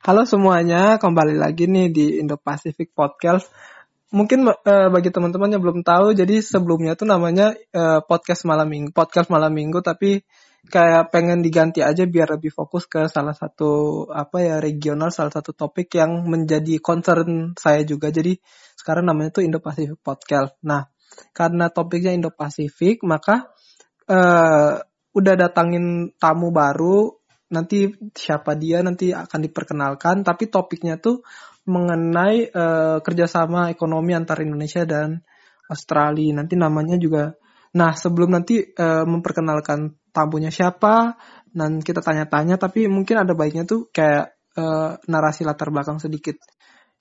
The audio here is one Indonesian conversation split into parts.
Halo semuanya, kembali lagi nih di Indo Pacific Podcast. Mungkin uh, bagi teman-teman yang belum tahu, jadi sebelumnya tuh namanya uh, podcast malam minggu, podcast malam minggu, tapi kayak pengen diganti aja biar lebih fokus ke salah satu apa ya regional, salah satu topik yang menjadi concern saya juga. Jadi sekarang namanya tuh Indo Pacific Podcast. Nah, karena topiknya Indo Pacific, maka uh, udah datangin tamu baru nanti siapa dia nanti akan diperkenalkan. Tapi topiknya tuh mengenai uh, kerjasama ekonomi antara Indonesia dan Australia. Nanti namanya juga nah sebelum nanti uh, memperkenalkan tamunya siapa dan kita tanya-tanya tapi mungkin ada baiknya tuh kayak uh, narasi latar belakang sedikit.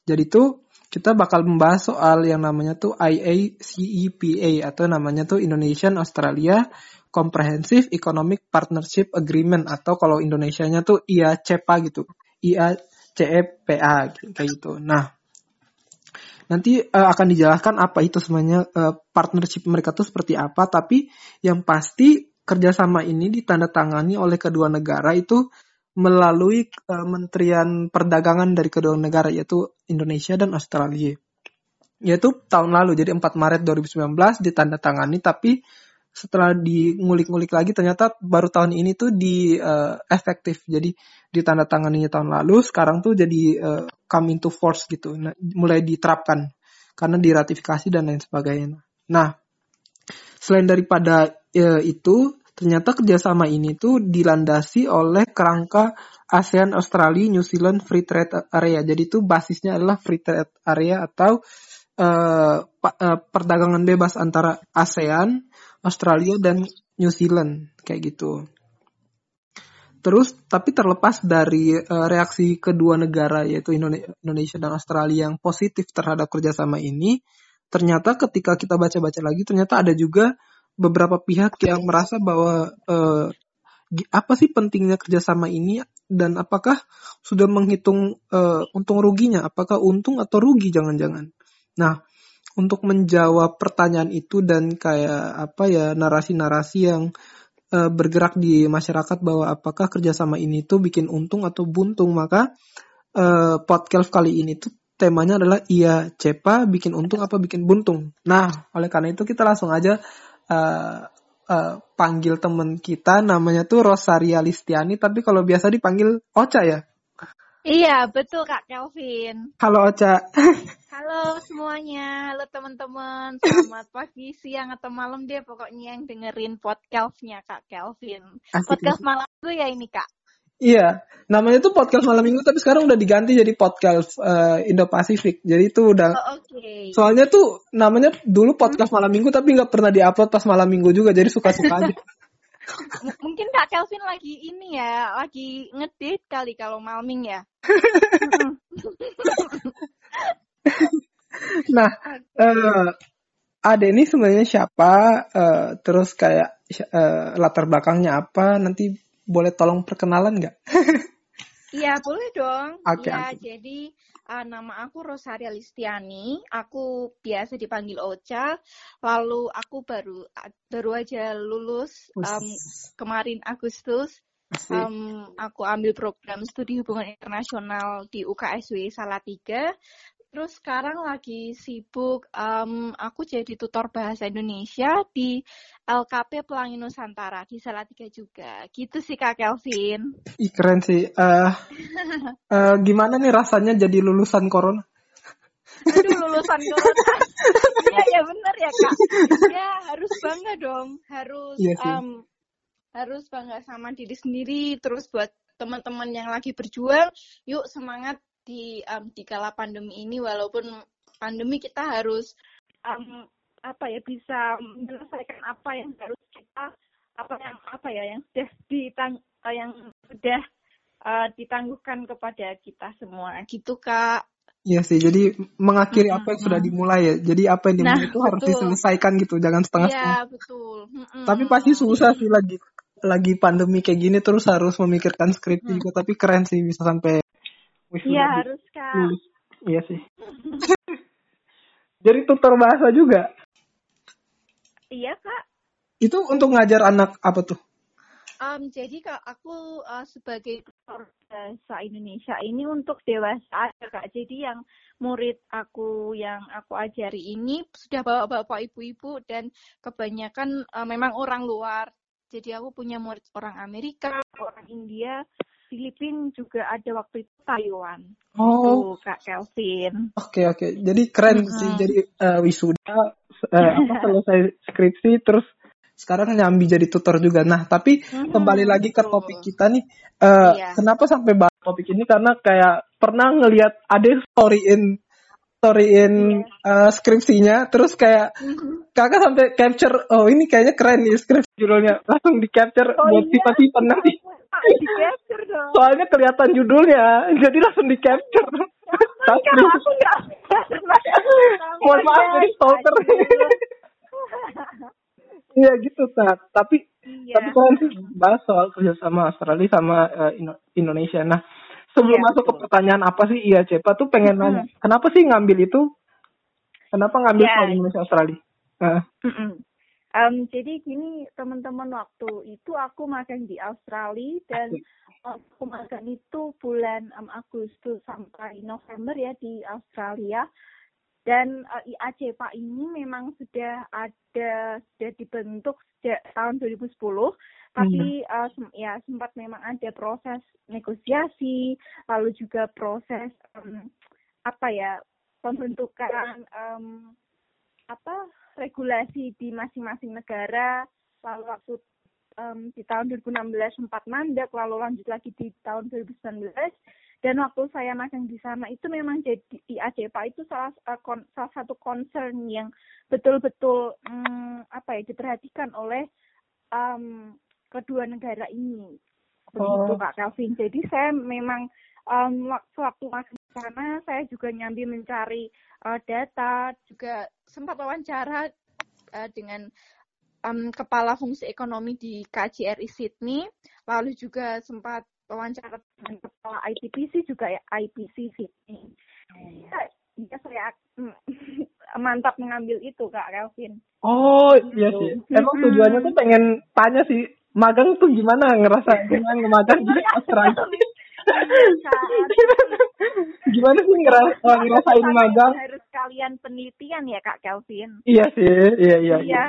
Jadi tuh kita bakal membahas soal yang namanya tuh IACEPA atau namanya tuh Indonesian Australia Comprehensive Economic Partnership Agreement atau kalau Indonesianya tuh IACEPA gitu. IACEPA kayak gitu. Nah, nanti uh, akan dijelaskan apa itu sebenarnya uh, partnership mereka tuh seperti apa, tapi yang pasti kerjasama ini ditandatangani oleh kedua negara itu melalui Kementerian uh, Perdagangan dari kedua negara yaitu Indonesia dan Australia. Yaitu tahun lalu jadi 4 Maret 2019 ditandatangani tapi setelah ngulik-ngulik lagi ternyata baru tahun ini tuh di uh, efektif. Jadi ditandatanganinya tahun lalu sekarang tuh jadi uh, come into force gitu. Nah, mulai diterapkan karena diratifikasi dan lain sebagainya. Nah selain daripada uh, itu ternyata kerjasama ini tuh dilandasi oleh kerangka ASEAN Australia New Zealand Free Trade Area. Jadi itu basisnya adalah Free Trade Area atau uh, perdagangan bebas antara ASEAN Australia dan New Zealand kayak gitu. Terus tapi terlepas dari uh, reaksi kedua negara yaitu Indonesia dan Australia yang positif terhadap kerjasama ini, ternyata ketika kita baca-baca lagi ternyata ada juga beberapa pihak yang merasa bahwa uh, apa sih pentingnya kerjasama ini dan apakah sudah menghitung uh, untung ruginya, apakah untung atau rugi jangan-jangan. Nah, untuk menjawab pertanyaan itu dan kayak apa ya narasi-narasi yang uh, bergerak di masyarakat bahwa apakah kerjasama ini tuh bikin untung atau buntung maka uh, podcast kali ini tuh temanya adalah iya cepa bikin untung apa bikin buntung. Nah oleh karena itu kita langsung aja uh, uh, panggil temen kita namanya tuh Rosaria Listiani tapi kalau biasa dipanggil Ocha ya. Iya, betul Kak Kelvin. Halo Ocha. Halo halo teman-teman. Selamat pagi, siang, atau malam deh pokoknya yang dengerin podcastnya Kak Kelvin. Asik, podcast malam itu ya ini Kak. Iya, namanya tuh podcast malam minggu tapi sekarang udah diganti jadi podcast uh, Indo Pasifik. Jadi itu udah. Oh, Oke. Okay. Soalnya tuh namanya dulu podcast malam minggu tapi nggak pernah diupload pas malam minggu juga, jadi suka-suka aja. mungkin Kak Kelvin lagi ini ya, lagi ngedate kali kalau malming ya. nah, uh, Ade ini sebenarnya siapa? Uh, terus kayak uh, latar belakangnya apa? Nanti boleh tolong perkenalan nggak? Iya boleh dong. Okay, ya okay. jadi uh, nama aku Rosaria Listiani. Aku biasa dipanggil Ocha. Lalu aku baru baru aja lulus um, kemarin Agustus. Um, aku ambil program studi hubungan internasional di UKSW Salatiga. Terus sekarang lagi sibuk, um, aku jadi tutor bahasa Indonesia di LKP Pelangi Nusantara di Salatiga juga. Gitu sih Kak Kelvin. Ih keren sih. Uh, uh, gimana nih rasanya jadi lulusan corona? Aduh lulusan corona. ya ya benar ya Kak. Ya harus bangga dong. Harus iya um, harus bangga sama diri sendiri. Terus buat teman-teman yang lagi berjuang, yuk semangat di um, di kala pandemi ini walaupun pandemi kita harus um, apa ya bisa menyelesaikan apa yang harus kita apa yang apa ya yang sudah ditang uh, yang sudah uh, ditangguhkan kepada kita semua gitu kak Iya sih, jadi mengakhiri hmm, apa yang sudah dimulai ya. Jadi apa yang dimulai nah, itu betul. harus diselesaikan gitu, jangan setengah-setengah. Iya, betul. Hmm, Tapi pasti susah sih lagi lagi pandemi kayak gini terus harus memikirkan skrip hmm. juga. Tapi keren sih bisa sampai Iya harus kak. Hmm, iya sih. Jadi tutor bahasa juga. Iya kak. Itu untuk ngajar anak apa tuh? Um, jadi kak aku uh, sebagai bahasa Indonesia ini untuk dewasa aja kak. Jadi yang murid aku yang aku ajari ini sudah bawa bapak ibu-ibu dan kebanyakan uh, memang orang luar. Jadi aku punya murid orang Amerika, orang India, Filipina juga ada waktu itu Taiwan. Oh, gitu, Kak Kelvin. Oke okay, oke, okay. jadi keren hmm. sih. Jadi uh, wisuda, uh, apa selesai skripsi, terus sekarang nyambi jadi tutor juga. Nah, tapi hmm, kembali lagi ke topik kita nih, uh, iya. kenapa sampai bahas topik ini? Karena kayak pernah ngelihat ada storyin storyin yeah. uh, skripsinya, terus kayak mm-hmm. kakak sampai capture, oh ini kayaknya keren nih skripsi judulnya, langsung di capture oh, buat iya? tipe nanti. di capture dong. Soalnya kelihatan judulnya, jadi langsung di capture. Tapi aku nggak. Mohon maaf jadi stalker. Iya gitu tak. Tapi iya. tapi sih bahas soal kerjasama Australia sama uh, Indonesia. Nah sebelum iya, masuk betul. ke pertanyaan apa sih iya Cepa tuh pengen hmm. nanya kenapa sih ngambil itu? Kenapa ngambil yeah. soal Indonesia Australia? Uh. Um, jadi gini teman-teman waktu itu aku makan di Australia dan aku makan itu bulan um, Agustus sampai November ya di Australia dan uh, eh, IACPA ini memang sudah ada sudah dibentuk sejak tahun 2010 tapi hmm. uh, sem ya sempat memang ada proses negosiasi lalu juga proses um, apa ya pembentukan um, apa regulasi di masing-masing negara. Lalu waktu um, di tahun 2016 sempat mandek lalu lanjut lagi di tahun 2019 dan waktu saya magang di sana itu memang jadi di ACEPA itu salah uh, kon, salah satu concern yang betul-betul um, apa ya diperhatikan oleh um, kedua negara ini begitu oh. Pak Calvin. Jadi saya memang um, waktu waktu di sana saya juga nyambi mencari uh, data juga sempat wawancara uh, dengan um, kepala fungsi ekonomi di KJRI Sydney lalu juga sempat wawancara dengan kepala ITPC juga ya IPC Sydney. Ya, ya saya mm, mantap mengambil itu Kak Kelvin. Oh iya sih. Gitu. Emang tujuannya tuh pengen tanya sih magang tuh gimana ngerasa gimana ngemagang di Australia? gimana sih ngerasa ngerasain magang? Harus kalian penelitian ya Kak Kelvin. Iya sih, iya iya. Iya. iya.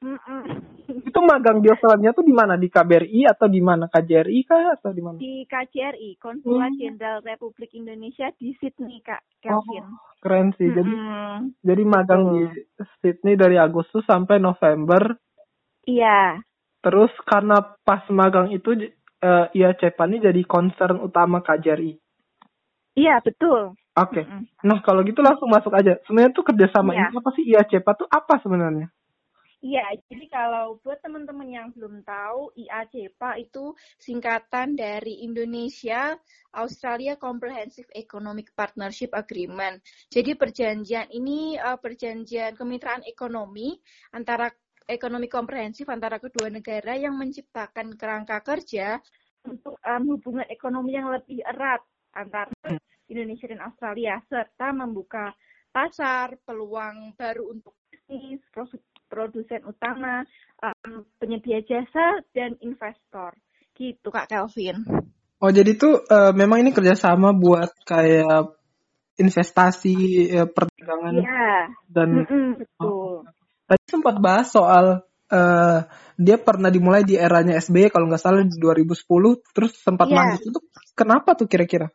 Itu magang di Australia tuh di mana? Di KBRI atau di mana? KJRI kah atau di mana? Di KJRI, Konsulat hmm. Jenderal Republik Indonesia di Sydney, Kak Kelvin. Oh, keren sih. Jadi hmm. jadi magang di Sydney dari Agustus sampai November. Iya. Terus karena pas magang itu uh, ya Cepan ini jadi concern utama KJRI. Iya, betul. Oke. Okay. Mm. Nah, kalau gitu langsung masuk aja. Sebenarnya tuh kerjasama iya. ini apa sih IACPA tuh apa sebenarnya? Iya, jadi kalau buat teman-teman yang belum tahu, IACPA itu singkatan dari Indonesia Australia Comprehensive Economic Partnership Agreement. Jadi perjanjian ini uh, perjanjian kemitraan ekonomi antara ekonomi komprehensif antara kedua negara yang menciptakan kerangka kerja untuk um, hubungan ekonomi yang lebih erat antara Indonesia dan Australia serta membuka pasar, peluang baru untuk bisnis, produsen utama, um, penyedia jasa, dan investor. Gitu Kak Kelvin. Oh jadi tuh uh, memang ini kerjasama buat kayak investasi uh, perdagangan yeah. dan mm -mm, betul. Oh, tadi sempat bahas soal uh, dia pernah dimulai di eranya SBY kalau nggak salah di 2010 terus sempat yeah. lanjut itu kenapa tuh kira-kira?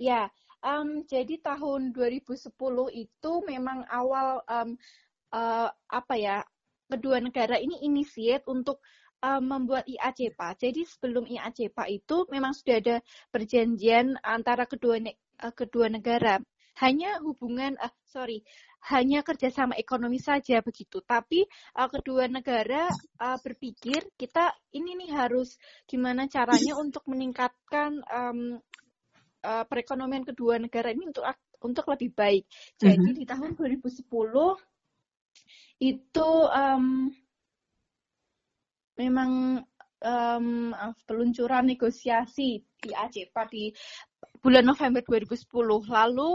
Ya, yeah. um, jadi tahun 2010 itu memang awal um, uh, apa ya kedua negara ini inisiat untuk uh, membuat IACPA. Jadi sebelum IACPA itu memang sudah ada perjanjian antara kedua ne uh, kedua negara. Hanya hubungan, uh, sorry, hanya kerjasama ekonomi saja begitu. Tapi uh, kedua negara uh, berpikir kita ini nih harus gimana caranya untuk meningkatkan um, uh, perekonomian kedua negara ini untuk untuk lebih baik. Jadi uh -huh. di tahun 2010 itu um, memang um, peluncuran negosiasi di ACPA di bulan November 2010. Lalu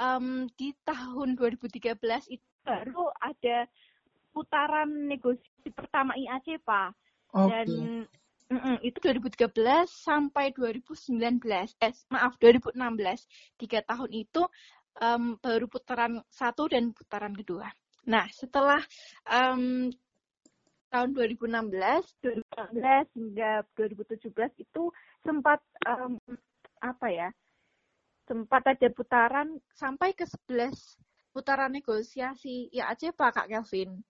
um, di tahun 2013 itu baru ada putaran negosiasi pertama IACPA okay. dan Mm -mm, itu 2013 sampai 2019 eh maaf 2016 tiga tahun itu um, baru putaran satu dan putaran kedua. Nah setelah um, tahun 2016, 2016 hingga 2017 itu sempat um, apa ya? Sempat ada putaran sampai ke 11 putaran negosiasi ya aja Pak Kak Kelvin.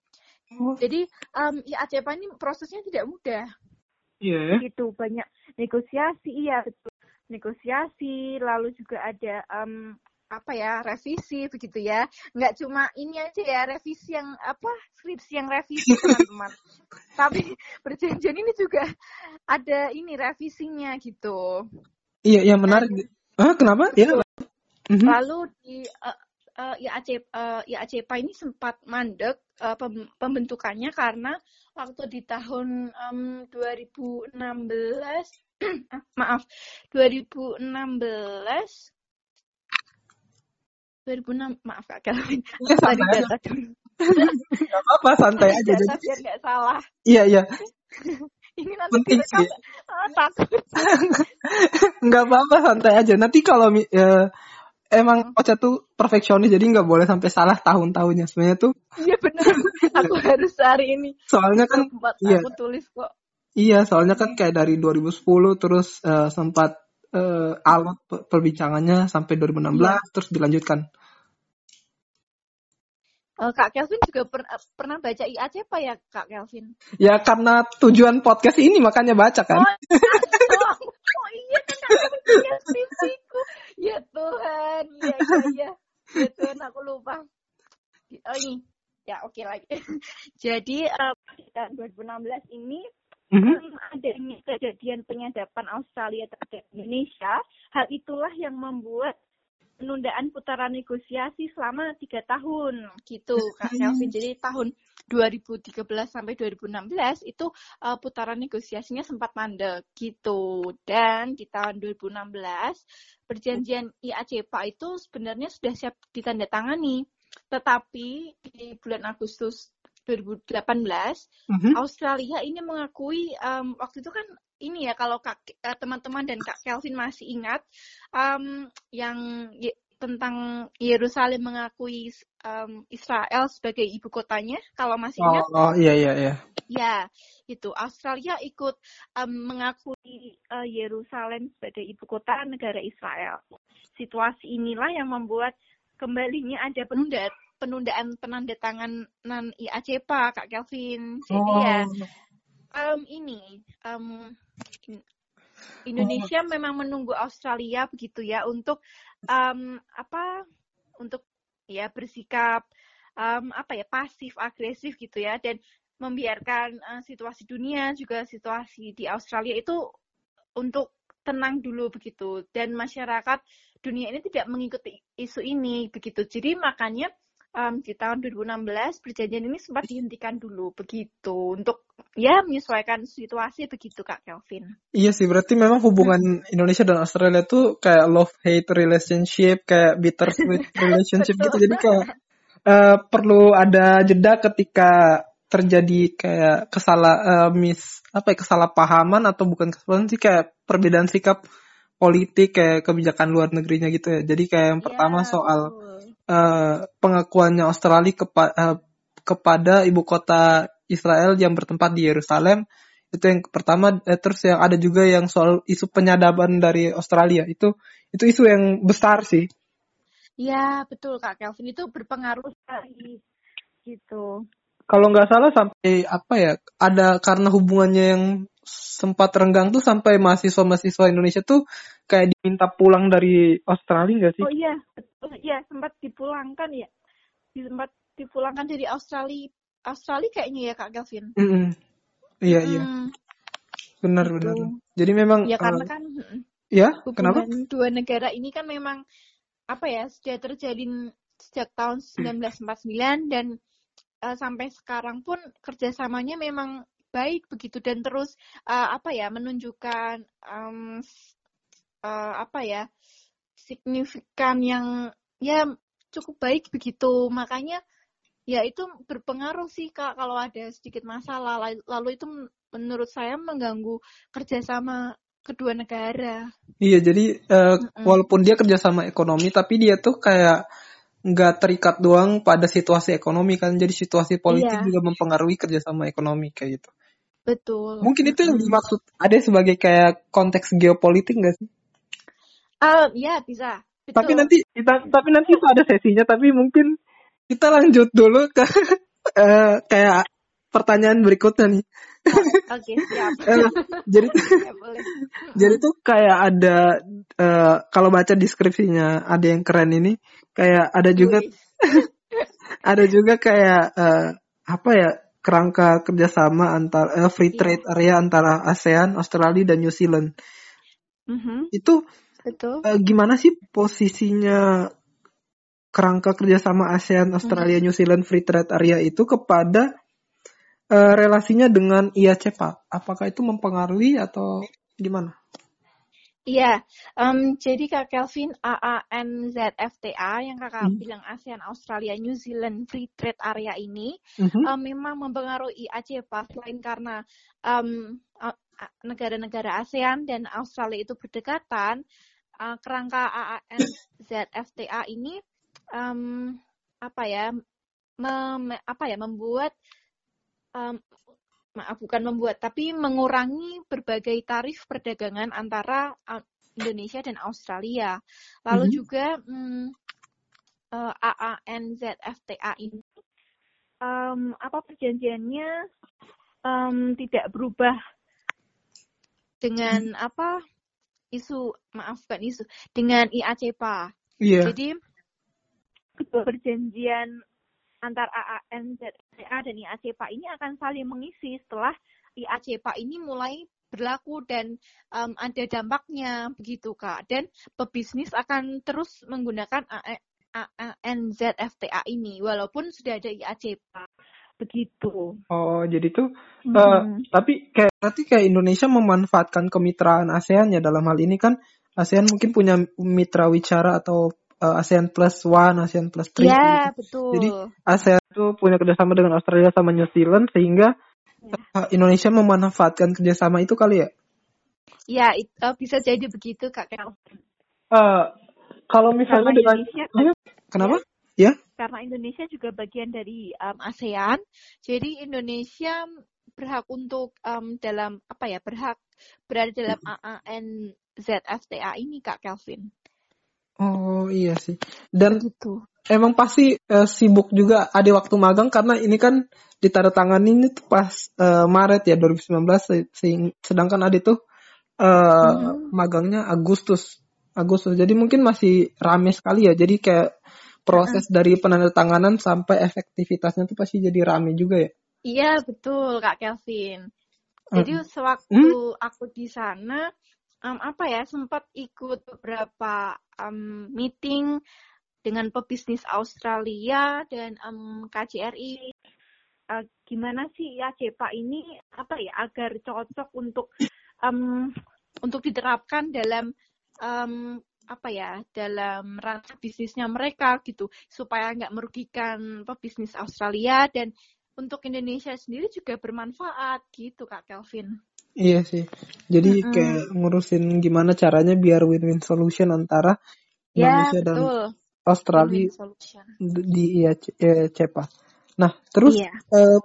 Oh. Jadi um, ya aja ini prosesnya tidak mudah. Iya. Yeah. Itu banyak negosiasi, iya betul. Negosiasi, lalu juga ada um, apa ya revisi begitu ya. Nggak cuma ini aja ya revisi yang apa skripsi yang revisi teman-teman. Tapi perjanjian ini juga ada ini revisinya gitu. Iya yang menarik ah kenapa? Ya mhm. lalu di uh, uh, IAC uh, ini sempat mandek uh, pembentukannya karena waktu di tahun um, 2016 maaf 2016 2006 maaf kak Kelvin ya, tadi data dulu Gak apa-apa santai aja. Data biar nggak salah. Iya iya. Ini nanti Penting sih. Ah, takut. Nggak apa-apa santai aja. Nanti kalau uh, emang Ocha tuh perfeksionis jadi nggak boleh sampai salah tahun-tahunnya. Sebenarnya tuh iya benar aku harus hari ini. Soalnya kan iya. aku tulis kok. Iya soalnya kan kayak dari 2010 terus uh, sempat uh, alot perbincangannya sampai 2016 ya. terus dilanjutkan. Uh, Kak Kelvin juga per, pernah baca IAC apa ya Kak Kelvin? Ya karena tujuan podcast ini makanya baca kan. Oh, oh, oh iya kan skripsiku. Ya Tuhan, iya iya iya. Ya Tuhan aku lupa. Oh ini, ya oke okay lagi. Jadi uh, tahun 2016 ini Mm-hmm. adanya kejadian penyadapan Australia terhadap Indonesia, hal itulah yang membuat penundaan putaran negosiasi selama tiga tahun gitu Kak. Kelvin. Jadi tahun 2013 sampai 2016 itu uh, putaran negosiasinya sempat mandek gitu. Dan di tahun 2016 perjanjian IACPA itu sebenarnya sudah siap ditandatangani. Tetapi di bulan Agustus 2018 mm-hmm. Australia ini mengakui um, waktu itu kan ini ya kalau kak uh, teman-teman dan kak Kelvin masih ingat um, yang tentang Yerusalem mengakui um, Israel sebagai ibu kotanya kalau masih ingat? Oh, oh iya iya iya. Ya itu. Australia ikut um, mengakui uh, Yerusalem sebagai ibu kota negara Israel. Situasi inilah yang membuat kembalinya ada penundaan penundaan penandatanganan IACPA Kak Kelvin. Jadi oh. ya um, ini um, Indonesia oh. memang menunggu Australia begitu ya untuk um, apa untuk ya bersikap um, apa ya pasif agresif gitu ya dan membiarkan uh, situasi dunia juga situasi di Australia itu untuk tenang dulu begitu dan masyarakat dunia ini tidak mengikuti isu ini begitu jadi makanya um, di tahun 2016 perjanjian ini sempat dihentikan dulu begitu. Untuk ya menyesuaikan situasi begitu Kak Kelvin. Iya sih berarti memang hubungan Indonesia dan Australia tuh kayak love hate relationship kayak bitter sweet relationship gitu. Jadi kayak uh, perlu ada jeda ketika terjadi kayak kesalah uh, mis apa ya kesalahpahaman atau bukan kesalahan sih kayak perbedaan sikap politik kayak kebijakan luar negerinya gitu ya. Jadi kayak yang pertama yeah, soal uh, pengakuannya Australia kepa uh, kepada ibu kota Israel yang bertempat di Yerusalem. Itu yang pertama. Eh, terus yang ada juga yang soal isu penyadaban dari Australia. Itu itu isu yang besar sih. Ya betul kak Kelvin. Itu berpengaruh sekali gitu. Kalau nggak salah sampai apa ya ada karena hubungannya yang sempat renggang tuh sampai mahasiswa-mahasiswa Indonesia tuh kayak diminta pulang dari Australia nggak sih? Oh iya, betul. Iya, sempat dipulangkan ya. Sempat dipulangkan dari Australia. Australia kayaknya ya Kak Gavin. Mm -hmm. Iya, iya. Benar, gitu. benar. Jadi memang Ya karena uh, kan Ya, kenapa? dua negara ini kan memang apa ya, sudah terjalin sejak tahun 1949 dan uh, sampai sekarang pun kerjasamanya memang baik begitu dan terus uh, apa ya menunjukkan um, uh, apa ya signifikan yang ya cukup baik begitu. Makanya ya itu berpengaruh sih kak kalau ada sedikit masalah. Lalu itu menurut saya mengganggu kerjasama kedua negara. Iya jadi uh, mm -mm. walaupun dia kerjasama ekonomi tapi dia tuh kayak nggak terikat doang pada situasi ekonomi kan. Jadi situasi politik iya. juga mempengaruhi kerjasama ekonomi kayak gitu. Betul. Mungkin itu yang dimaksud ada sebagai kayak konteks geopolitik nggak sih? Um, ya bisa. Betul. Tapi nanti kita, tapi nanti itu ada sesinya. Tapi mungkin kita lanjut dulu ke uh, kayak pertanyaan berikutnya nih. Oh, oke okay, siap. Eh, jadi ya, jadi tuh kayak ada uh, kalau baca deskripsinya ada yang keren ini kayak ada juga ada juga kayak uh, apa ya kerangka kerjasama antara uh, free iya. trade area antara ASEAN, Australia dan New Zealand. Mm-hmm. Itu Betul. Uh, gimana sih posisinya kerangka kerjasama ASEAN, Australia, hmm. New Zealand Free Trade Area itu kepada uh, relasinya dengan Ia Cepa Apakah itu mempengaruhi atau gimana? Iya, um, jadi Kak Kelvin AANZFTA yang Kakak hmm. bilang ASEAN Australia New Zealand Free Trade Area ini hmm. um, memang mempengaruhi ACPA selain karena um, negara-negara ASEAN dan Australia itu berdekatan, uh, kerangka AANZFTA ini um, apa ya mem, apa ya membuat um, maaf bukan membuat tapi mengurangi berbagai tarif perdagangan antara eh, Indonesia dan Australia. Lalu mhm. mm -hmm. juga um, uh, AANZFTA ini um, apa perjanjiannya um, tidak berubah dengan apa isu maaf bukan isu dengan IACPA. Yeah. Jadi perjanjian antar AAN dan IACPA ini akan saling mengisi setelah IACPA ini mulai berlaku dan um, ada dampaknya begitu kak dan pebisnis akan terus menggunakan AANZFTA ini walaupun sudah ada IACPA begitu oh jadi tuh -hmm. uh, tapi kayak berarti kayak Indonesia memanfaatkan kemitraan ASEAN ya dalam hal ini kan ASEAN mungkin punya mitra wicara atau uh, ASEAN Plus One, ASEAN Plus Three. Yeah, gitu. betul. Jadi ASEAN tuh punya kerjasama dengan Australia sama New Zealand sehingga yeah. Indonesia memanfaatkan kerjasama itu kali ya? Iya, yeah, uh, bisa jadi begitu Kak Kel. Uh, kalau misalnya dengan Indonesia, kenapa? Ya? Yeah karena Indonesia juga bagian dari um, ASEAN. Jadi Indonesia berhak untuk um, dalam apa ya berhak berada dalam AANZFTA ini Kak Kelvin. Oh iya sih. Dan itu emang pasti uh, sibuk juga ada waktu magang karena ini kan ditandatangani ini tuh pas uh, Maret ya 2019 se sedangkan ada tuh uh, hmm. magangnya Agustus. Agustus. Jadi mungkin masih rame sekali ya. Jadi kayak proses dari penandatanganan sampai efektivitasnya tuh pasti jadi rame juga ya? Iya betul Kak Kelvin. Jadi sewaktu hmm? aku di sana, um, apa ya sempat ikut beberapa um, meeting dengan pebisnis Australia dan um, KJRI. Uh, eh, gimana sih ya CEPA ini apa ya agar cocok untuk um, untuk diterapkan dalam um, apa ya dalam ranah bisnisnya mereka gitu supaya nggak merugikan pebisnis Australia dan untuk Indonesia sendiri juga bermanfaat gitu Kak Kelvin. Iya sih. Jadi mm -hmm. kayak ngurusin gimana caranya biar win-win solution antara yeah, Indonesia betul. dan Australia di ya CEPA. Nah, terus yeah. eh,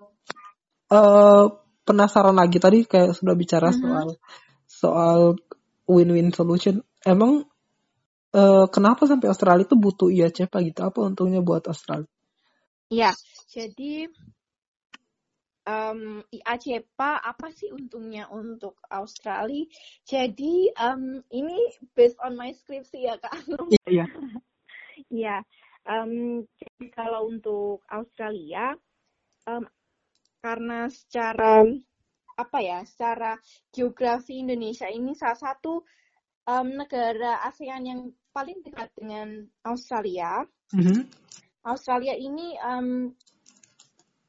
eh, penasaran lagi tadi kayak sudah bicara mm -hmm. soal soal win-win solution. Emang Eh, kenapa sampai Australia itu butuh IACP gitu? Apa untungnya buat Australia? Iya, jadi um, apa sih untungnya untuk Australia? Jadi um, ini based on my skripsi ya kak Anum. Iya. Iya. um, jadi kalau untuk Australia, um, karena secara apa ya, secara geografi Indonesia ini salah satu um, negara ASEAN yang paling dekat dengan Australia. Mm-hmm. Australia ini um,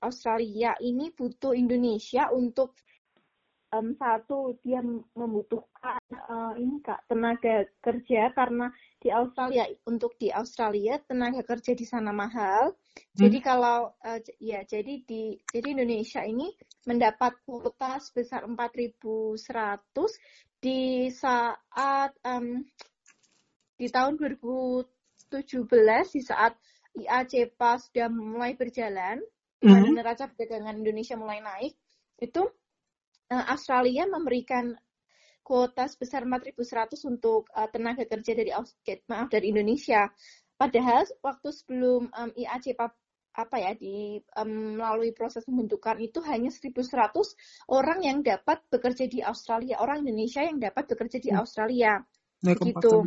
Australia ini butuh Indonesia untuk um, satu dia membutuhkan uh, ini kak tenaga kerja karena di Australia untuk di Australia tenaga kerja di sana mahal. Hmm. Jadi kalau uh, ya jadi di jadi Indonesia ini mendapat kuota sebesar 4.100 di saat um, di tahun 2017 di saat IACPA sudah mulai berjalan, mm -hmm. neraca perdagangan Indonesia mulai naik, itu Australia memberikan kuota sebesar 4.100 untuk uh, tenaga kerja dari maaf dari Indonesia. Padahal waktu sebelum um, IAC apa ya di um, melalui proses pembentukan itu hanya 1.100 orang yang dapat bekerja di Australia, orang Indonesia yang dapat bekerja di hmm. Australia. Nah, gitu.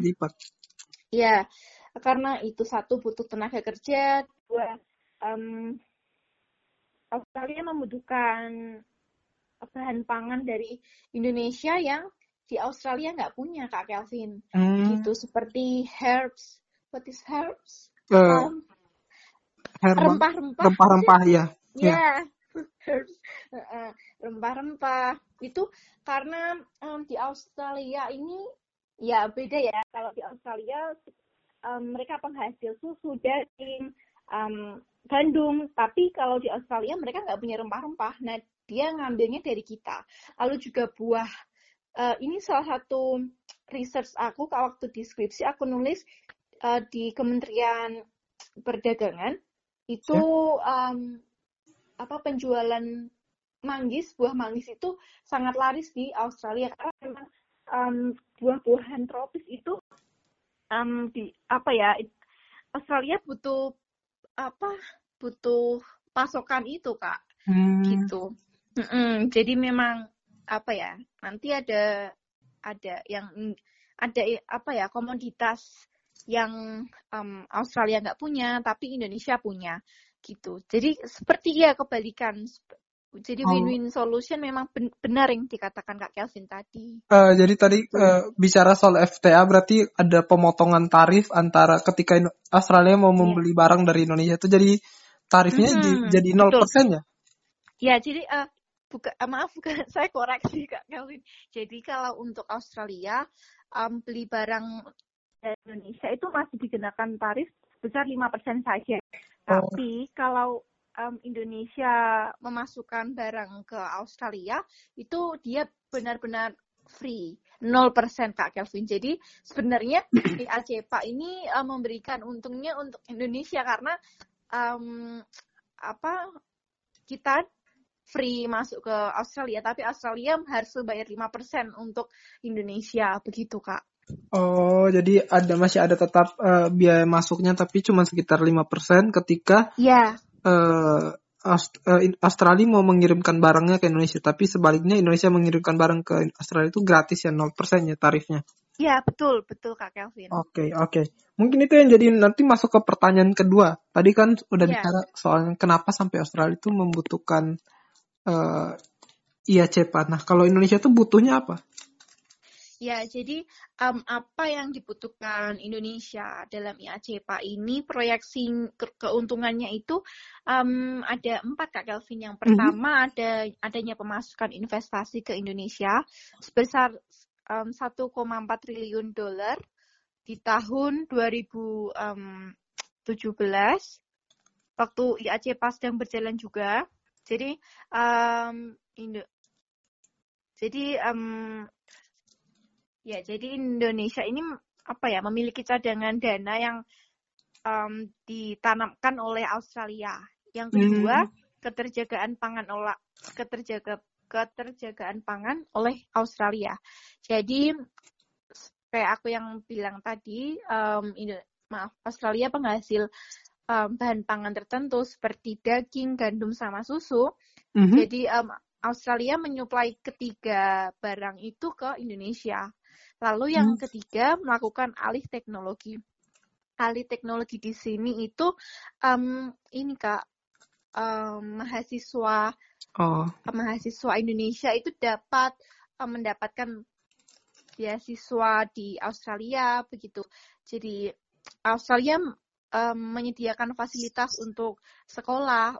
Ya, karena itu satu butuh tenaga kerja, dua um, Australia membutuhkan bahan pangan dari Indonesia yang di Australia nggak punya Kak Kelvin. Hmm. Gitu seperti herbs. What is herbs? Uh, um, rempah-rempah. Rempah-rempah ya. Ya. Yeah. herbs. Rempah-rempah. Itu karena um, di Australia ini ya beda ya. Kalau di Australia um, mereka penghasil susu, daging, um, gandum. Tapi kalau di Australia mereka nggak punya rempah-rempah. Nah dia ngambilnya dari kita. Lalu juga buah. Uh, ini salah satu research aku waktu deskripsi aku nulis uh, di Kementerian Perdagangan itu ya. um, apa penjualan manggis buah manggis itu sangat laris di Australia karena memang um, buah-buahan tropis itu um, di apa ya Australia butuh apa butuh pasokan itu kak hmm. gitu Mm-mm, jadi memang apa ya nanti ada ada yang ada apa ya komoditas yang um, Australia nggak punya tapi Indonesia punya gitu jadi seperti ya kebalikan jadi oh. win-win solution memang benar yang dikatakan Kak Kelvin tadi. Uh, jadi tadi uh, bicara soal FTA berarti ada pemotongan tarif antara ketika Australia mau iya. membeli yeah. barang dari Indonesia itu jadi tarifnya hmm, jadi nol persen ya? Ya jadi uh, bukan uh, maaf bukan saya koreksi kak Kelvin. Jadi kalau untuk Australia um, beli barang dari Indonesia itu masih dikenakan tarif sebesar lima persen saja. Oh. Tapi kalau um, Indonesia memasukkan barang ke Australia itu dia benar-benar free 0% Kak Kelvin. Jadi sebenarnya di ACEPA ini uh, memberikan untungnya untuk Indonesia karena um, apa kita free masuk ke Australia, tapi Australia harus bayar 5% untuk Indonesia, begitu Kak. Oh, jadi ada masih ada tetap uh, biaya masuknya tapi cuma sekitar 5% ketika yeah. Iya. uh, Aust uh, Australia mau mengirimkan barangnya ke Indonesia, tapi sebaliknya Indonesia mengirimkan barang ke Australia itu gratis ya 0% ya tarifnya. Ya, betul, betul Kak Kelvin. Oke, okay, oke. Okay. Mungkin itu yang jadi nanti masuk ke pertanyaan kedua. Tadi kan udah yeah. bicara soal kenapa sampai Australia itu membutuhkan uh, IACPA. Nah, kalau Indonesia tuh butuhnya apa? Ya, jadi um, apa yang dibutuhkan Indonesia dalam IACPA ini proyeksi ke keuntungannya itu um, ada empat Kak Kelvin. Yang mhm. pertama mm -hmm. ada adanya pemasukan investasi ke Indonesia sebesar um, 1,4 triliun dolar di tahun 2017 waktu IACPA sedang berjalan juga. Jadi um, Indo jadi um, ya jadi Indonesia ini apa ya memiliki cadangan dana yang um, ditanamkan oleh Australia. Yang kedua, hmm. keterjagaan pangan oleh keterjaga keterjagaan pangan oleh Australia. Jadi kayak aku yang bilang tadi, um, Indo maaf Australia penghasil um, bahan pangan tertentu seperti daging, gandum, sama susu. Mm-hmm. Jadi um, Australia menyuplai ketiga barang itu ke Indonesia. Lalu yang mm. ketiga melakukan alih teknologi. Alih teknologi di sini itu um, ini kak um, mahasiswa oh. mahasiswa Indonesia itu dapat um, mendapatkan beasiswa di Australia begitu. Jadi Australia um, menyediakan fasilitas untuk sekolah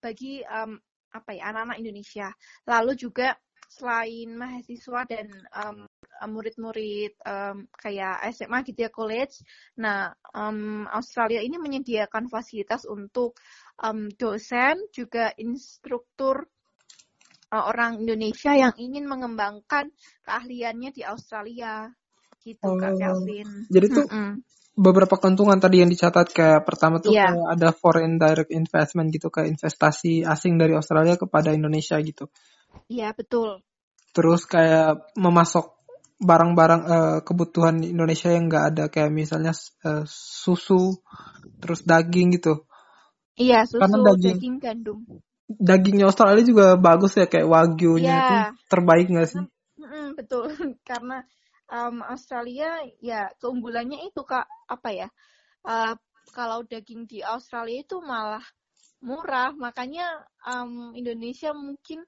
bagi um, apa ya anak-anak Indonesia. Lalu juga selain mahasiswa dan um, murid-murid um, kayak SMA gitu ya college. Nah, um, Australia ini menyediakan fasilitas untuk um, dosen juga instruktur uh, orang Indonesia yang ingin mengembangkan keahliannya di Australia gitu oh, Kak Kelvin. Jadi tuh mm -mm. Beberapa keuntungan tadi yang dicatat kayak pertama tuh yeah. kayak ada foreign direct investment gitu kayak investasi asing dari Australia kepada Indonesia gitu. Iya, betul. Terus kayak memasok barang-barang uh, kebutuhan Indonesia yang enggak ada kayak misalnya uh, susu, terus daging gitu. Iya, susu, Karena daging, daging gandum. Dagingnya Australia juga bagus ya kayak wagyu-nya ya. itu terbaik nggak sih? Mm, betul, karena um, Australia ya keunggulannya itu kak apa ya? Uh, kalau daging di Australia itu malah murah, makanya um, Indonesia mungkin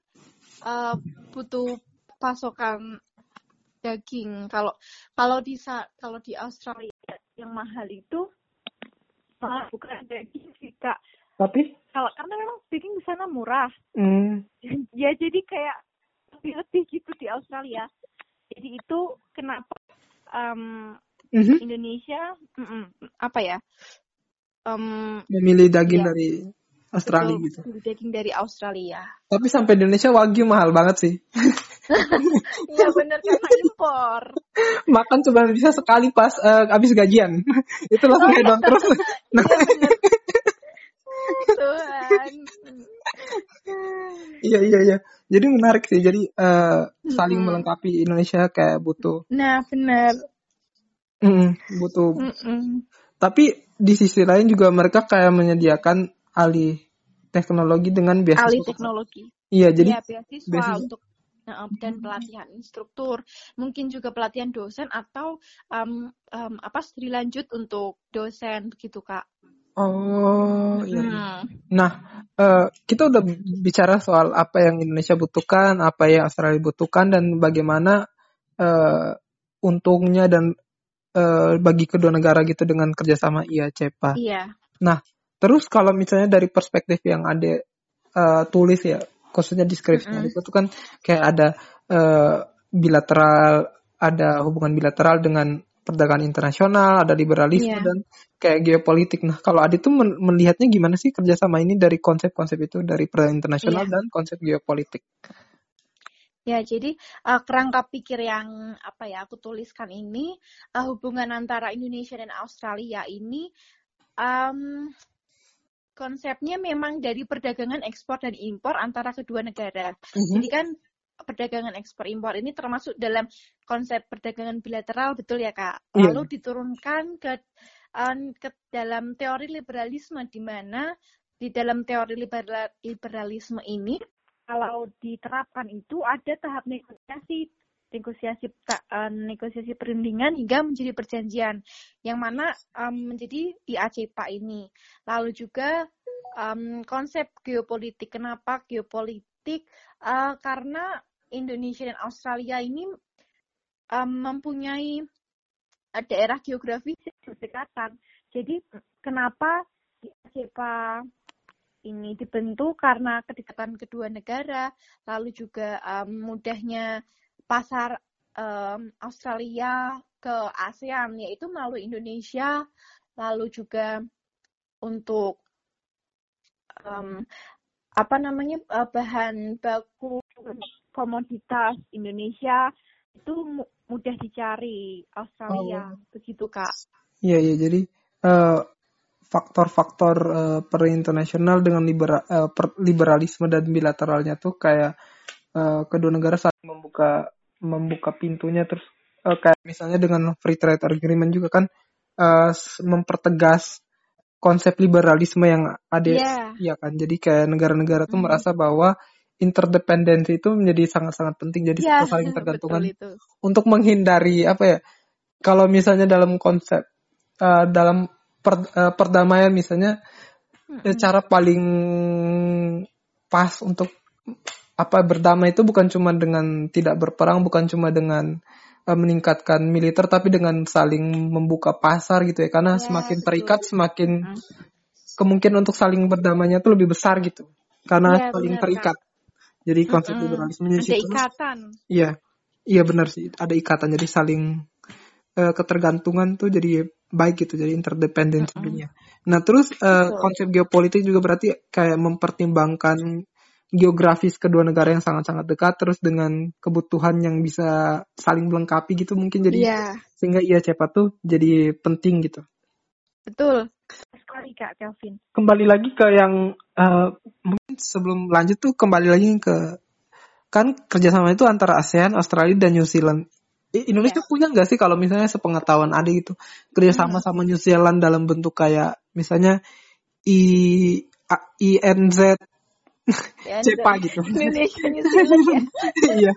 uh, butuh pasokan daging. Kalau kalau di kalau di Australia yang mahal itu malah bukan daging sih kak. Tapi kalau karena memang daging di sana murah. Mm. ya jadi kayak lebih lebih gitu di Australia. Jadi itu kenapa um, mm-hmm. Indonesia mm -mm, apa ya? Um, memilih daging ya, dari Australia betul, gitu. Daging dari Australia. Tapi sampai Indonesia wagyu mahal banget sih. Iya benar karena impor. Makan cuma bisa sekali pas uh, habis gajian. Itu langsung hedon terus. Nah. Tuhan. Iya iya iya. Jadi menarik sih. Jadi uh, saling hmm. melengkapi Indonesia kayak butuh. Nah benar. Mm, butuh. Mm -mm. Tapi di sisi lain juga mereka kayak menyediakan alih teknologi dengan beasiswa. Alih teknologi. Iya, jadi ya, beasiswa, beasiswa untuk dan pelatihan instruktur, mungkin juga pelatihan dosen atau um, um, apa studi lanjut untuk dosen begitu kak. Oh iya. Hmm. Nah uh, kita udah bicara soal apa yang Indonesia butuhkan, apa yang Australia butuhkan dan bagaimana uh, untungnya dan uh, bagi kedua negara gitu dengan kerjasama IACPA. Iya. Nah terus kalau misalnya dari perspektif yang ada uh, tulis ya khususnya deskripsi mm -hmm. itu kan kayak ada uh, bilateral ada hubungan bilateral dengan perdagangan internasional, ada liberalisme yeah. dan kayak geopolitik. Nah, kalau Adi tuh melihatnya gimana sih kerjasama ini dari konsep-konsep itu dari perdagangan internasional yeah. dan konsep geopolitik? Ya, jadi uh, kerangka pikir yang apa ya aku tuliskan ini uh, hubungan antara Indonesia dan Australia ini um, konsepnya memang dari perdagangan ekspor dan impor antara kedua negara. Mm-hmm. Jadi kan perdagangan ekspor impor ini termasuk dalam konsep perdagangan bilateral betul ya kak. Yeah. Lalu diturunkan ke ke dalam teori liberalisme di mana di dalam teori liberal, liberalisme ini kalau diterapkan itu ada tahap negosiasi negosiasi uh, negosiasi perundingan hingga menjadi perjanjian yang mana um, menjadi di ACPA ini. Lalu juga um, konsep geopolitik. Kenapa geopolitik? Uh, karena Indonesia dan Australia ini um, mempunyai daerah geografis yang berdekatan. Jadi kenapa ACPA ini dibentuk karena kedekatan kedua negara, lalu juga um, mudahnya pasar um, Australia ke ASEAN yaitu melalui Indonesia lalu juga untuk um, apa namanya uh, bahan baku komoditas Indonesia itu mudah dicari Australia oh. begitu kak iya iya jadi uh, faktor-faktor uh, per internasional dengan libera, uh, per, liberalisme dan bilateralnya tuh kayak uh, kedua negara saling membuka membuka pintunya terus uh, kayak misalnya dengan free trade agreement juga kan uh, mempertegas konsep liberalisme yang ada yeah. ya kan jadi kayak negara-negara tuh mm. merasa bahwa interdependensi itu menjadi sangat-sangat penting jadi yeah, saling tergantungan untuk menghindari apa ya kalau misalnya dalam konsep uh, dalam per, uh, perdamaian misalnya mm -hmm. cara paling pas untuk apa berdamai itu bukan cuma dengan tidak berperang, bukan cuma dengan uh, meningkatkan militer, tapi dengan saling membuka pasar gitu ya. Karena ya, semakin betul. terikat, semakin hmm. kemungkinan untuk saling berdamainya itu lebih besar gitu. Karena ya, saling benar, terikat. Kan? Jadi konsep mm -hmm. liberalisme ada situ, ikatan. Iya, iya benar sih. Ada ikatan jadi saling uh, ketergantungan tuh jadi baik gitu, jadi interdependensi mm -hmm. dunia. Nah terus uh, konsep geopolitik juga berarti kayak mempertimbangkan geografis kedua negara yang sangat-sangat dekat terus dengan kebutuhan yang bisa saling melengkapi gitu mungkin jadi yeah. sehingga ia cepat tuh jadi penting gitu. Betul sekali Kak Kelvin. Kembali lagi ke yang uh, mungkin sebelum lanjut tuh kembali lagi ke kan kerjasama itu antara ASEAN, Australia dan New Zealand. Indonesia yeah. punya nggak sih kalau misalnya sepengetahuan ada gitu kerjasama hmm. sama New Zealand dalam bentuk kayak misalnya I INZ Cepa gitu. Indonesia New Zealand ya. Iya.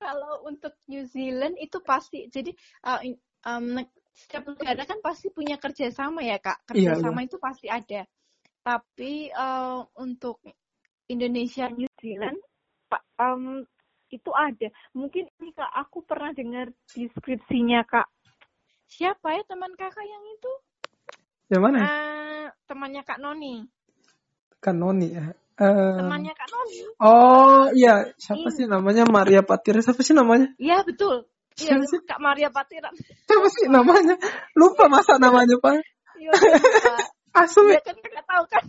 Kalau untuk New Zealand itu pasti jadi uh, um, setiap negara kan pasti punya kerjasama ya kak. Iya, kerjasama iya, itu pasti ada. Tapi uh, untuk Indonesia New Zealand um, itu ada. Mungkin ini kak aku pernah dengar deskripsinya kak. Siapa ya teman kakak yang itu? Yang mana? Uh, temannya kak Noni. Kak Noni ya. Uh, temannya Kak Noni. Oh iya, siapa sih namanya Maria Patira? Siapa sih namanya? Iya betul. Iya sih? Kak Maria Patiran. Siapa sih namanya? Lupa masa namanya Pak. Iya. Asli. Iya kan kakak tahu kan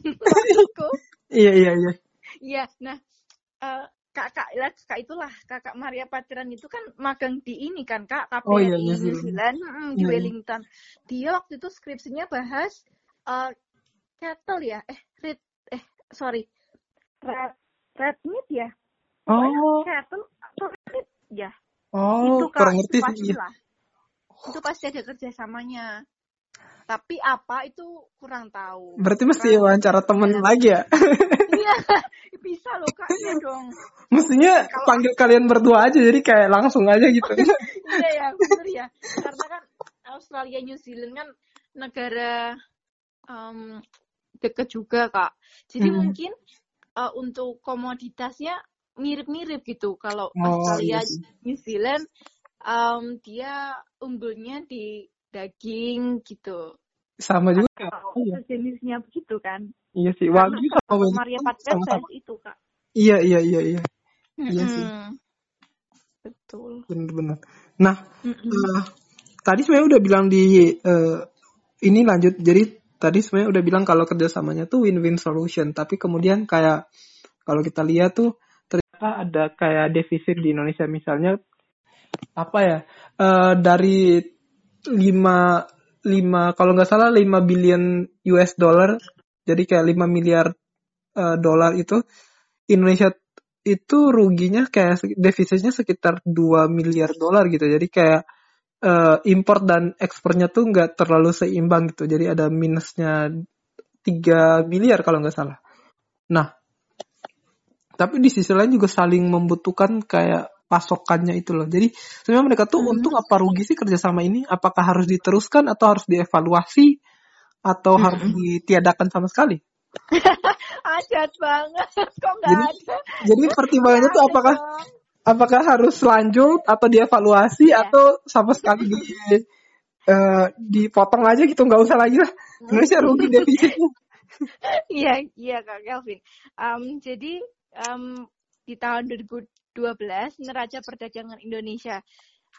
Iya iya iya. Iya, nah uh, kakak lah kak itulah kakak Maria Patiran itu kan magang di ini kan kak KPRI oh, iya, New Zealand hmm, di iya, iya. Wellington. Dia waktu itu skripsinya bahas uh, cattle ya, eh red, eh sorry red red meat ya? Oh. atau red ya. Oh itu kurang ngerti sih. lah. itu pasti ada kerjasamanya. Tapi apa itu kurang tahu. Berarti mesti kurang wawancara temen ya. lagi ya? Iya bisa loh kak iya dong. Mestinya Kalau panggil kalian berdua aja jadi kayak langsung aja gitu. Iya ya bener ya. Karena kan Australia New Zealand kan negara um, deket juga kak. Jadi hmm. mungkin uh, untuk komoditasnya mirip-mirip gitu. Kalau oh, Australia, yes. Iya New Zealand, um, dia unggulnya di daging gitu. Sama juga. Atau iya. jenisnya begitu kan. Iya sih. Wagyu sama Maria Patricia itu kak. Iya iya iya iya. Mm -hmm. Iya sih. Betul. Benar-benar. Nah, mm -hmm. uh, tadi sebenarnya udah bilang di uh, ini lanjut. Jadi tadi sebenarnya udah bilang kalau kerjasamanya tuh win-win solution, tapi kemudian kayak kalau kita lihat tuh ternyata ada kayak defisit di Indonesia. Misalnya apa ya uh, dari 5 5 kalau nggak salah 5 billion US dollar jadi kayak 5 miliar uh, dolar itu Indonesia itu ruginya kayak defisitnya sekitar 2 miliar dolar gitu. Jadi kayak uh, import dan ekspornya tuh nggak terlalu seimbang gitu. Jadi ada minusnya 3 miliar kalau nggak salah. Nah, tapi di sisi lain juga saling membutuhkan kayak pasokannya itu loh. Jadi sebenarnya mereka tuh hmm. untung apa rugi sih kerjasama ini? Apakah harus diteruskan atau harus dievaluasi atau hmm. harus ditiadakan sama sekali? Adat banget, kok nggak ada. Jadi pertimbangannya tuh apakah apakah harus lanjut atau dievaluasi yeah. atau sama sekali di uh, dipotong aja gitu nggak usah lagi lah Indonesia rugi defisitnya iya iya kak Kelvin um, jadi um, di tahun 2012 neraca perdagangan Indonesia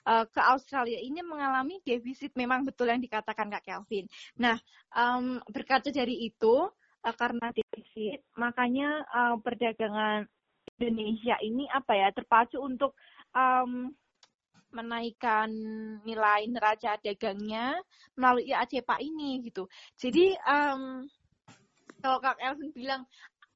uh, ke Australia ini mengalami defisit memang betul yang dikatakan Kak Kelvin. Nah, um, berkaca dari itu uh, karena defisit, makanya uh, perdagangan Indonesia ini apa ya terpacu untuk um, menaikkan nilai neraca dagangnya melalui ACPA ini gitu. Jadi um, kalau Kak Elvin bilang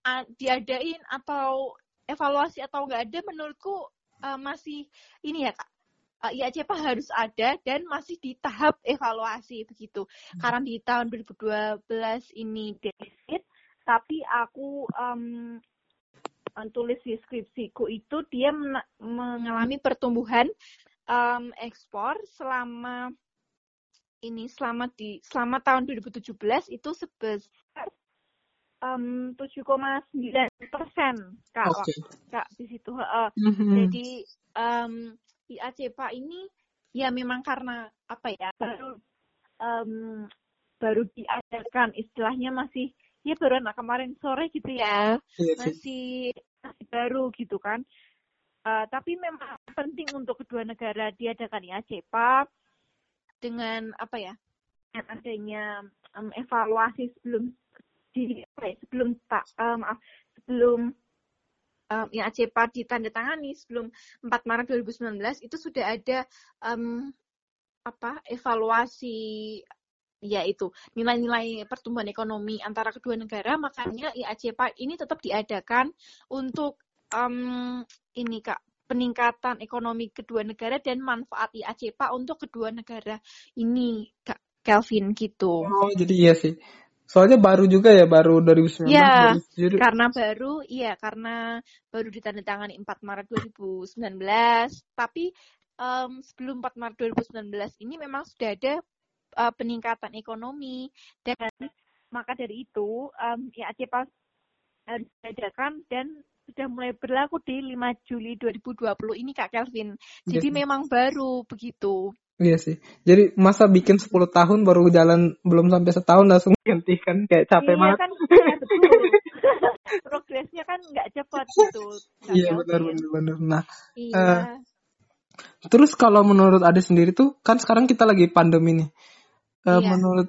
uh, diadain atau evaluasi atau enggak ada, menurutku uh, masih ini ya Kak. Uh, IACPA harus ada dan masih di tahap evaluasi begitu. Hmm. Karena di tahun 2012 ini defisit, tapi aku um, tulis di skripsiku itu dia mengalami pertumbuhan um, ekspor selama ini selama di selama tahun 2017 itu sebesar um, 7,9 persen kak okay. kak di situ uh, mm-hmm. jadi um, di ACPA ini ya memang karena apa ya baru um, baru diadakan istilahnya masih ya baru anak kemarin sore gitu ya. Iya. Masih masih baru gitu kan. Uh, tapi memang penting untuk kedua negara diadakan ya CEPA dengan apa ya dengan adanya um, evaluasi sebelum di apa ya, sebelum tak um, maaf sebelum um, ya CEPA ditandatangani sebelum 4 Maret 2019 itu sudah ada um, apa evaluasi yaitu nilai-nilai pertumbuhan ekonomi antara kedua negara makanya IACPA ini tetap diadakan untuk um, ini kak peningkatan ekonomi kedua negara dan manfaat IACPA untuk kedua negara ini kak Kelvin gitu. Oh jadi iya sih. Soalnya baru juga ya, baru 2019. Iya, karena baru, iya karena baru ditandatangani 4 Maret 2019. Tapi um, sebelum 4 Maret 2019 ini memang sudah ada uh, peningkatan ekonomi dan maka dari itu um, ya CEPA harus diadakan dan sudah mulai berlaku di 5 Juli 2020 ini Kak Kelvin. Jadi yes. Iya memang baru begitu. Iya sih. Jadi masa bikin 10 tahun baru jalan belum sampai setahun langsung ganti kan kayak capek iya, banget. Kan, iya, Progresnya kan nggak cepat gitu. Iya benar benar benar. Nah, iya. Uh, terus kalau menurut Ade sendiri tuh kan sekarang kita lagi pandemi nih. Uh, iya. Menurut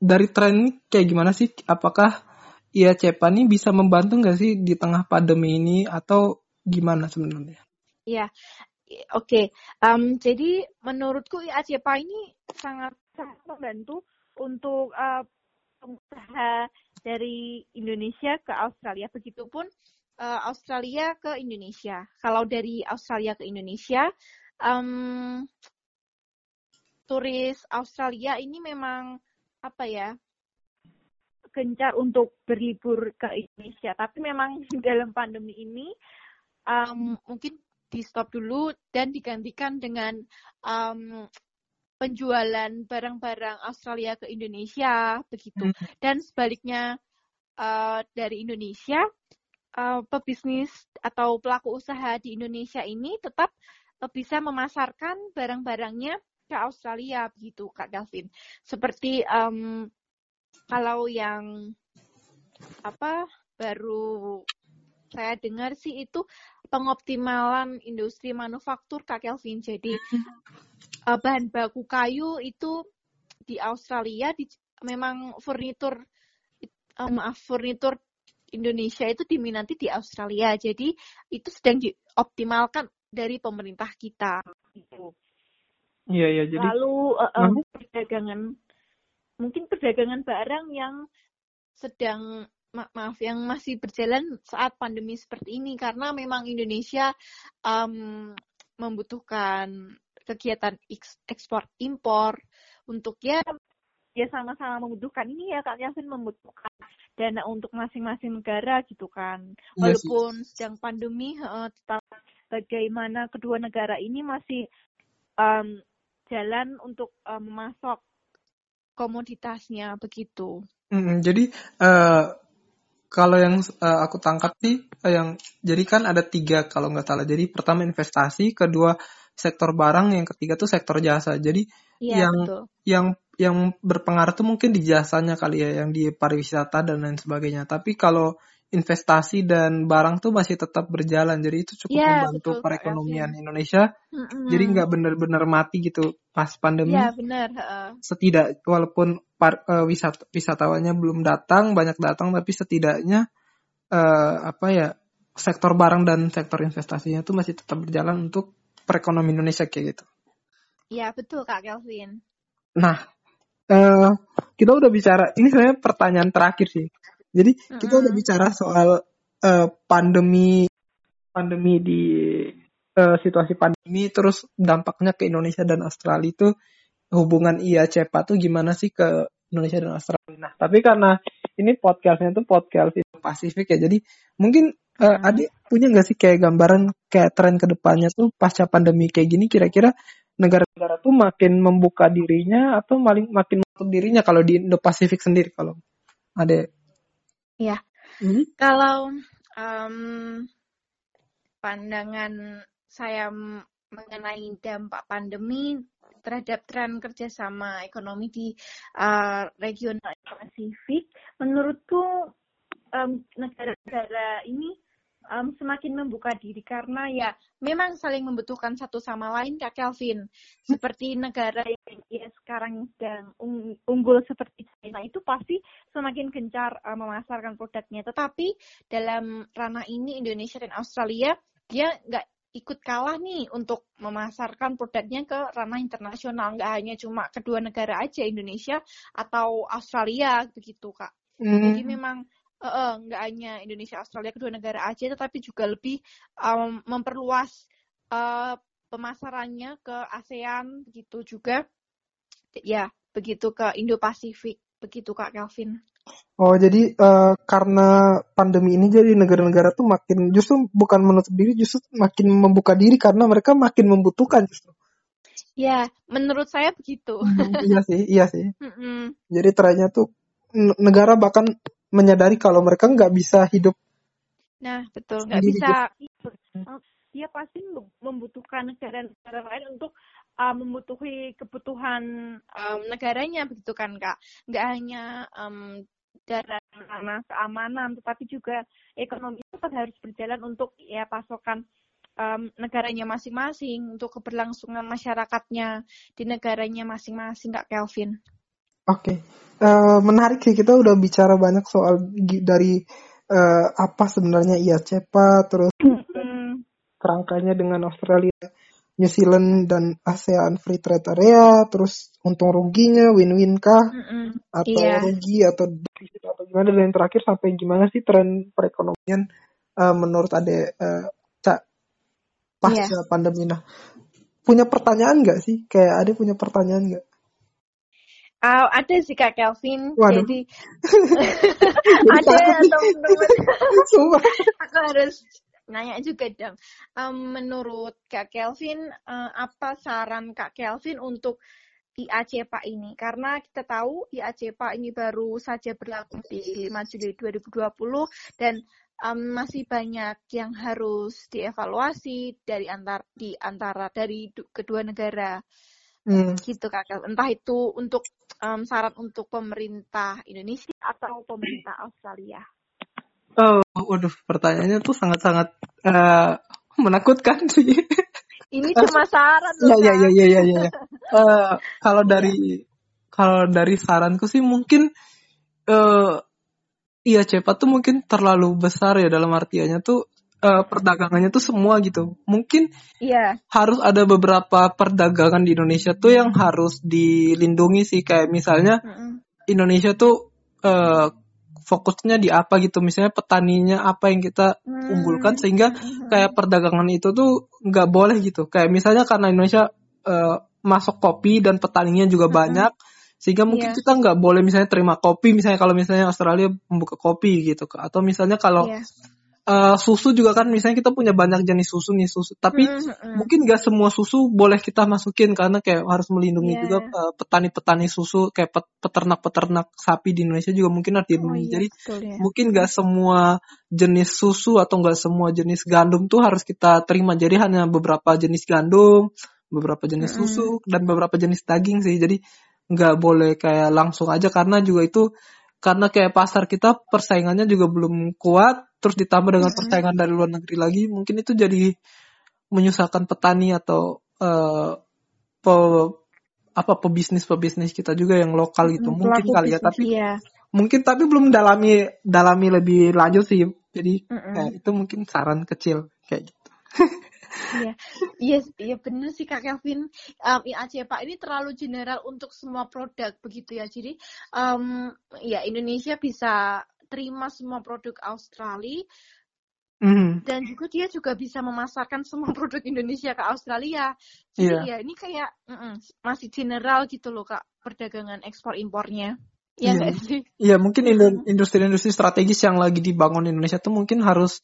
dari tren kayak gimana sih? Apakah ya Cepa nih bisa membantu nggak sih di tengah pandemi ini atau gimana sebenarnya? Iya, oke. Okay. Um, jadi menurutku ya Cepa ini sangat sangat membantu untuk uh, pengusaha dari Indonesia ke Australia. Begitupun uh, Australia ke Indonesia. Kalau dari Australia ke Indonesia, um, turis Australia ini memang apa ya gencar untuk berlibur ke Indonesia. Tapi memang dalam pandemi ini um, mungkin di stop dulu dan digantikan dengan um, penjualan barang-barang Australia ke Indonesia begitu. Hmm. Dan sebaliknya uh, dari Indonesia uh, pebisnis atau pelaku usaha di Indonesia ini tetap bisa memasarkan barang-barangnya ke Australia begitu Kak Davin. Seperti um, kalau yang apa baru saya dengar sih itu pengoptimalan industri manufaktur Kak Kelvin. Jadi uh, bahan baku kayu itu di Australia di, memang furnitur uh, maaf furnitur Indonesia itu diminati di Australia. Jadi itu sedang dioptimalkan dari pemerintah kita. Gitu. Iya iya jadi lalu uh, uh, perdagangan. Mungkin perdagangan barang yang sedang ma maaf yang masih berjalan saat pandemi seperti ini karena memang Indonesia um, membutuhkan kegiatan ekspor impor untuk ya ya sama-sama membutuhkan. Ini ya Kak Yasin membutuhkan dana untuk masing-masing negara gitu kan. Iya walaupun yes. sedang pandemi uh, tetap bagaimana kedua negara ini masih um, jalan untuk uh, memasok komoditasnya begitu. Hmm, jadi uh, kalau yang uh, aku tangkap sih uh, yang jadi kan ada tiga kalau nggak salah. Jadi pertama investasi, kedua sektor barang, yang ketiga tuh sektor jasa. Jadi ya, yang betul. yang yang berpengaruh tuh mungkin di jasanya kali ya, yang di pariwisata dan lain sebagainya. Tapi kalau investasi dan barang tuh masih tetap berjalan jadi itu cukup ya, membantu betul, perekonomian ya. Indonesia mm-hmm. jadi nggak benar-benar mati gitu pas pandemi ya, benar. Uh. setidak walaupun par, uh, wisat wisatawannya belum datang banyak datang tapi setidaknya uh, apa ya sektor barang dan sektor investasinya tuh masih tetap berjalan untuk perekonomian Indonesia kayak gitu Iya betul kak Kelvin nah uh, kita udah bicara ini sebenarnya pertanyaan terakhir sih jadi mm-hmm. kita udah bicara soal uh, pandemi pandemi di uh, situasi pandemi terus dampaknya ke Indonesia dan Australia itu hubungan iya cepat tuh gimana sih ke Indonesia dan Australia. Nah, tapi karena ini podcastnya tuh podcast Pasifik ya, jadi mungkin uh, adik punya nggak sih kayak gambaran kayak tren ke depannya tuh pasca pandemi kayak gini kira-kira negara-negara tuh makin membuka dirinya atau makin makin menutup dirinya kalau di Indo Pasifik sendiri kalau ada Ya, hmm? kalau um, pandangan saya mengenai dampak pandemi terhadap tren kerjasama ekonomi di uh, regional Pasifik, menurutku um, negara-negara ini um, semakin membuka diri karena ya memang saling membutuhkan satu sama lain Kak Kelvin. Seperti negara yang ya sekarang sedang unggul seperti China itu pasti semakin gencar uh, memasarkan produknya. Tetapi dalam ranah ini Indonesia dan Australia dia nggak ikut kalah nih untuk memasarkan produknya ke ranah internasional nggak hanya cuma kedua negara aja Indonesia atau Australia begitu kak mm. jadi memang uh, nggak hanya Indonesia Australia kedua negara aja tetapi juga lebih um, memperluas uh, pemasarannya ke ASEAN begitu juga ya begitu ke Indo Pasifik begitu Kak Kelvin. Oh jadi uh, karena pandemi ini jadi negara-negara tuh makin justru bukan menutup diri justru makin membuka diri karena mereka makin membutuhkan justru. Ya menurut saya begitu. Hmm, iya sih iya sih. Mm -mm. Jadi ternyata tuh negara bahkan menyadari kalau mereka nggak bisa hidup. Nah, betul. Nggak bisa. Dia pasti membutuhkan negara-negara lain untuk uh, membutuhi kebutuhan um, negaranya, begitu kan, Kak? Nggak hanya um, karena keamanan, tetapi juga ekonomi tetap harus berjalan untuk ya pasokan um, negaranya masing-masing, untuk keberlangsungan masyarakatnya di negaranya masing-masing, Kak Kelvin. Oke, okay. uh, menarik sih kita udah bicara banyak soal dari uh, apa sebenarnya IACPA, terus mm. kerangkanya dengan Australia, New Zealand dan ASEAN Free Trade Area, terus untung ruginya, win-win kah, mm -mm. atau yeah. rugi atau defisit atau gimana dan yang terakhir sampai gimana sih tren perekonomian uh, menurut Ade uh, Cak pasca yeah. pandemi nah punya pertanyaan nggak sih kayak Ade punya pertanyaan nggak? Uh, ada sih Kak Kelvin. Waduh. Jadi ada teman-teman. Aku harus nanya juga dong. Um, menurut Kak Kelvin, uh, apa saran Kak Kelvin untuk IACPA ini? Karena kita tahu IACPA ini baru saja berlaku di 5 Juli 2020 dan um, masih banyak yang harus dievaluasi dari antar di antara dari kedua negara. Hmm. Gitu Kak Kelvin. Entah itu untuk um, saran untuk pemerintah Indonesia atau pemerintah Australia? Oh, waduh, pertanyaannya tuh sangat-sangat uh, menakutkan sih. Ini cuma saran loh. Iya, iya, iya, iya, iya. Uh, kalau dari kalau dari saranku sih mungkin uh, iya cepat tuh mungkin terlalu besar ya dalam artiannya tuh uh, perdagangannya tuh semua gitu. Mungkin yeah. harus ada beberapa perdagangan di Indonesia tuh yang harus dilindungi sih kayak misalnya mm -hmm. Indonesia tuh uh, fokusnya di apa gitu misalnya petaninya apa yang kita mm. unggulkan sehingga kayak perdagangan itu tuh nggak boleh gitu kayak misalnya karena Indonesia uh, masuk kopi dan petaninya juga -hmm. banyak sehingga mungkin yeah. kita nggak boleh misalnya terima kopi misalnya kalau misalnya Australia membuka kopi gitu atau misalnya kalau yeah uh, susu juga kan misalnya kita punya banyak jenis susu nih susu tapi mm -hmm. mungkin gak semua susu boleh kita masukin karena kayak harus melindungi yeah. juga uh, petani-petani susu kayak peternak-peternak sapi di Indonesia juga mungkin harus dilindungi oh, iya, jadi betul, ya. mungkin gak semua jenis susu atau gak semua jenis gandum tuh harus kita terima jadi hanya beberapa jenis gandum beberapa jenis mm -hmm. susu dan beberapa jenis daging sih jadi nggak boleh kayak langsung aja karena juga itu karena kayak pasar kita persaingannya juga belum kuat terus ditambah dengan persaingan dari luar negeri lagi mungkin itu jadi menyusahkan petani atau uh, pe, apa pebisnis pebisnis kita juga yang lokal gitu mungkin kali ya tapi iya. mungkin tapi belum dalami dalami lebih lanjut sih jadi mm -mm. Eh, itu mungkin saran kecil kayak gitu Iya, iya, iya benar sih Kak Kevin. Um, IAC Pak ini terlalu general untuk semua produk begitu ya. Jadi um, ya Indonesia bisa terima semua produk Australia mm. dan juga dia juga bisa memasarkan semua produk Indonesia ke Australia. Jadi yeah. ya ini kayak mm -mm, masih general gitu loh kak perdagangan ekspor impornya. Ya iya, sih? Iya mungkin industri-industri strategis yang lagi dibangun Indonesia tuh mungkin harus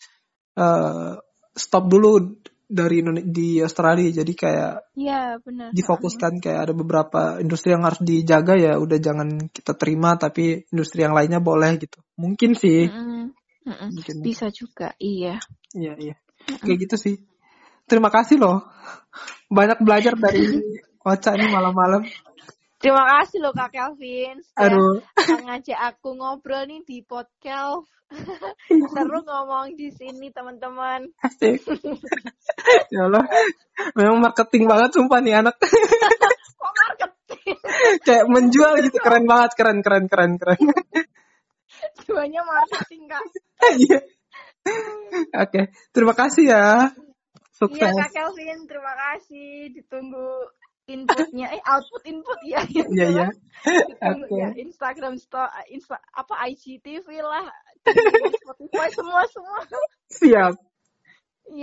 uh, stop dulu dari di Australia. Jadi kayak ya, benar. difokuskan kayak ada beberapa industri yang harus dijaga ya udah jangan kita terima tapi industri yang lainnya boleh gitu. Mungkin sih. Mm -mm. Mungkin. bisa juga iya. Iya iya. Kayak gitu sih. Terima kasih loh. Banyak belajar dari Ocha ini malam-malam Terima kasih loh Kak Kelvin. Aduh. ngajak aku ngobrol nih di podcast. Seru ngomong di sini teman-teman. ya Allah. Memang marketing banget sumpah nih anak. Kok marketing? Kayak menjual gitu keren banget, keren keren keren keren. Semuanya marketing Kak. Iya. Oke, terima kasih ya. Sukses. Iya Kak Kelvin, terima kasih. Ditunggu inputnya eh output input ya iya iya okay. ya Instagram store Insta, apa IGTV lah Spotify semua semua. Siap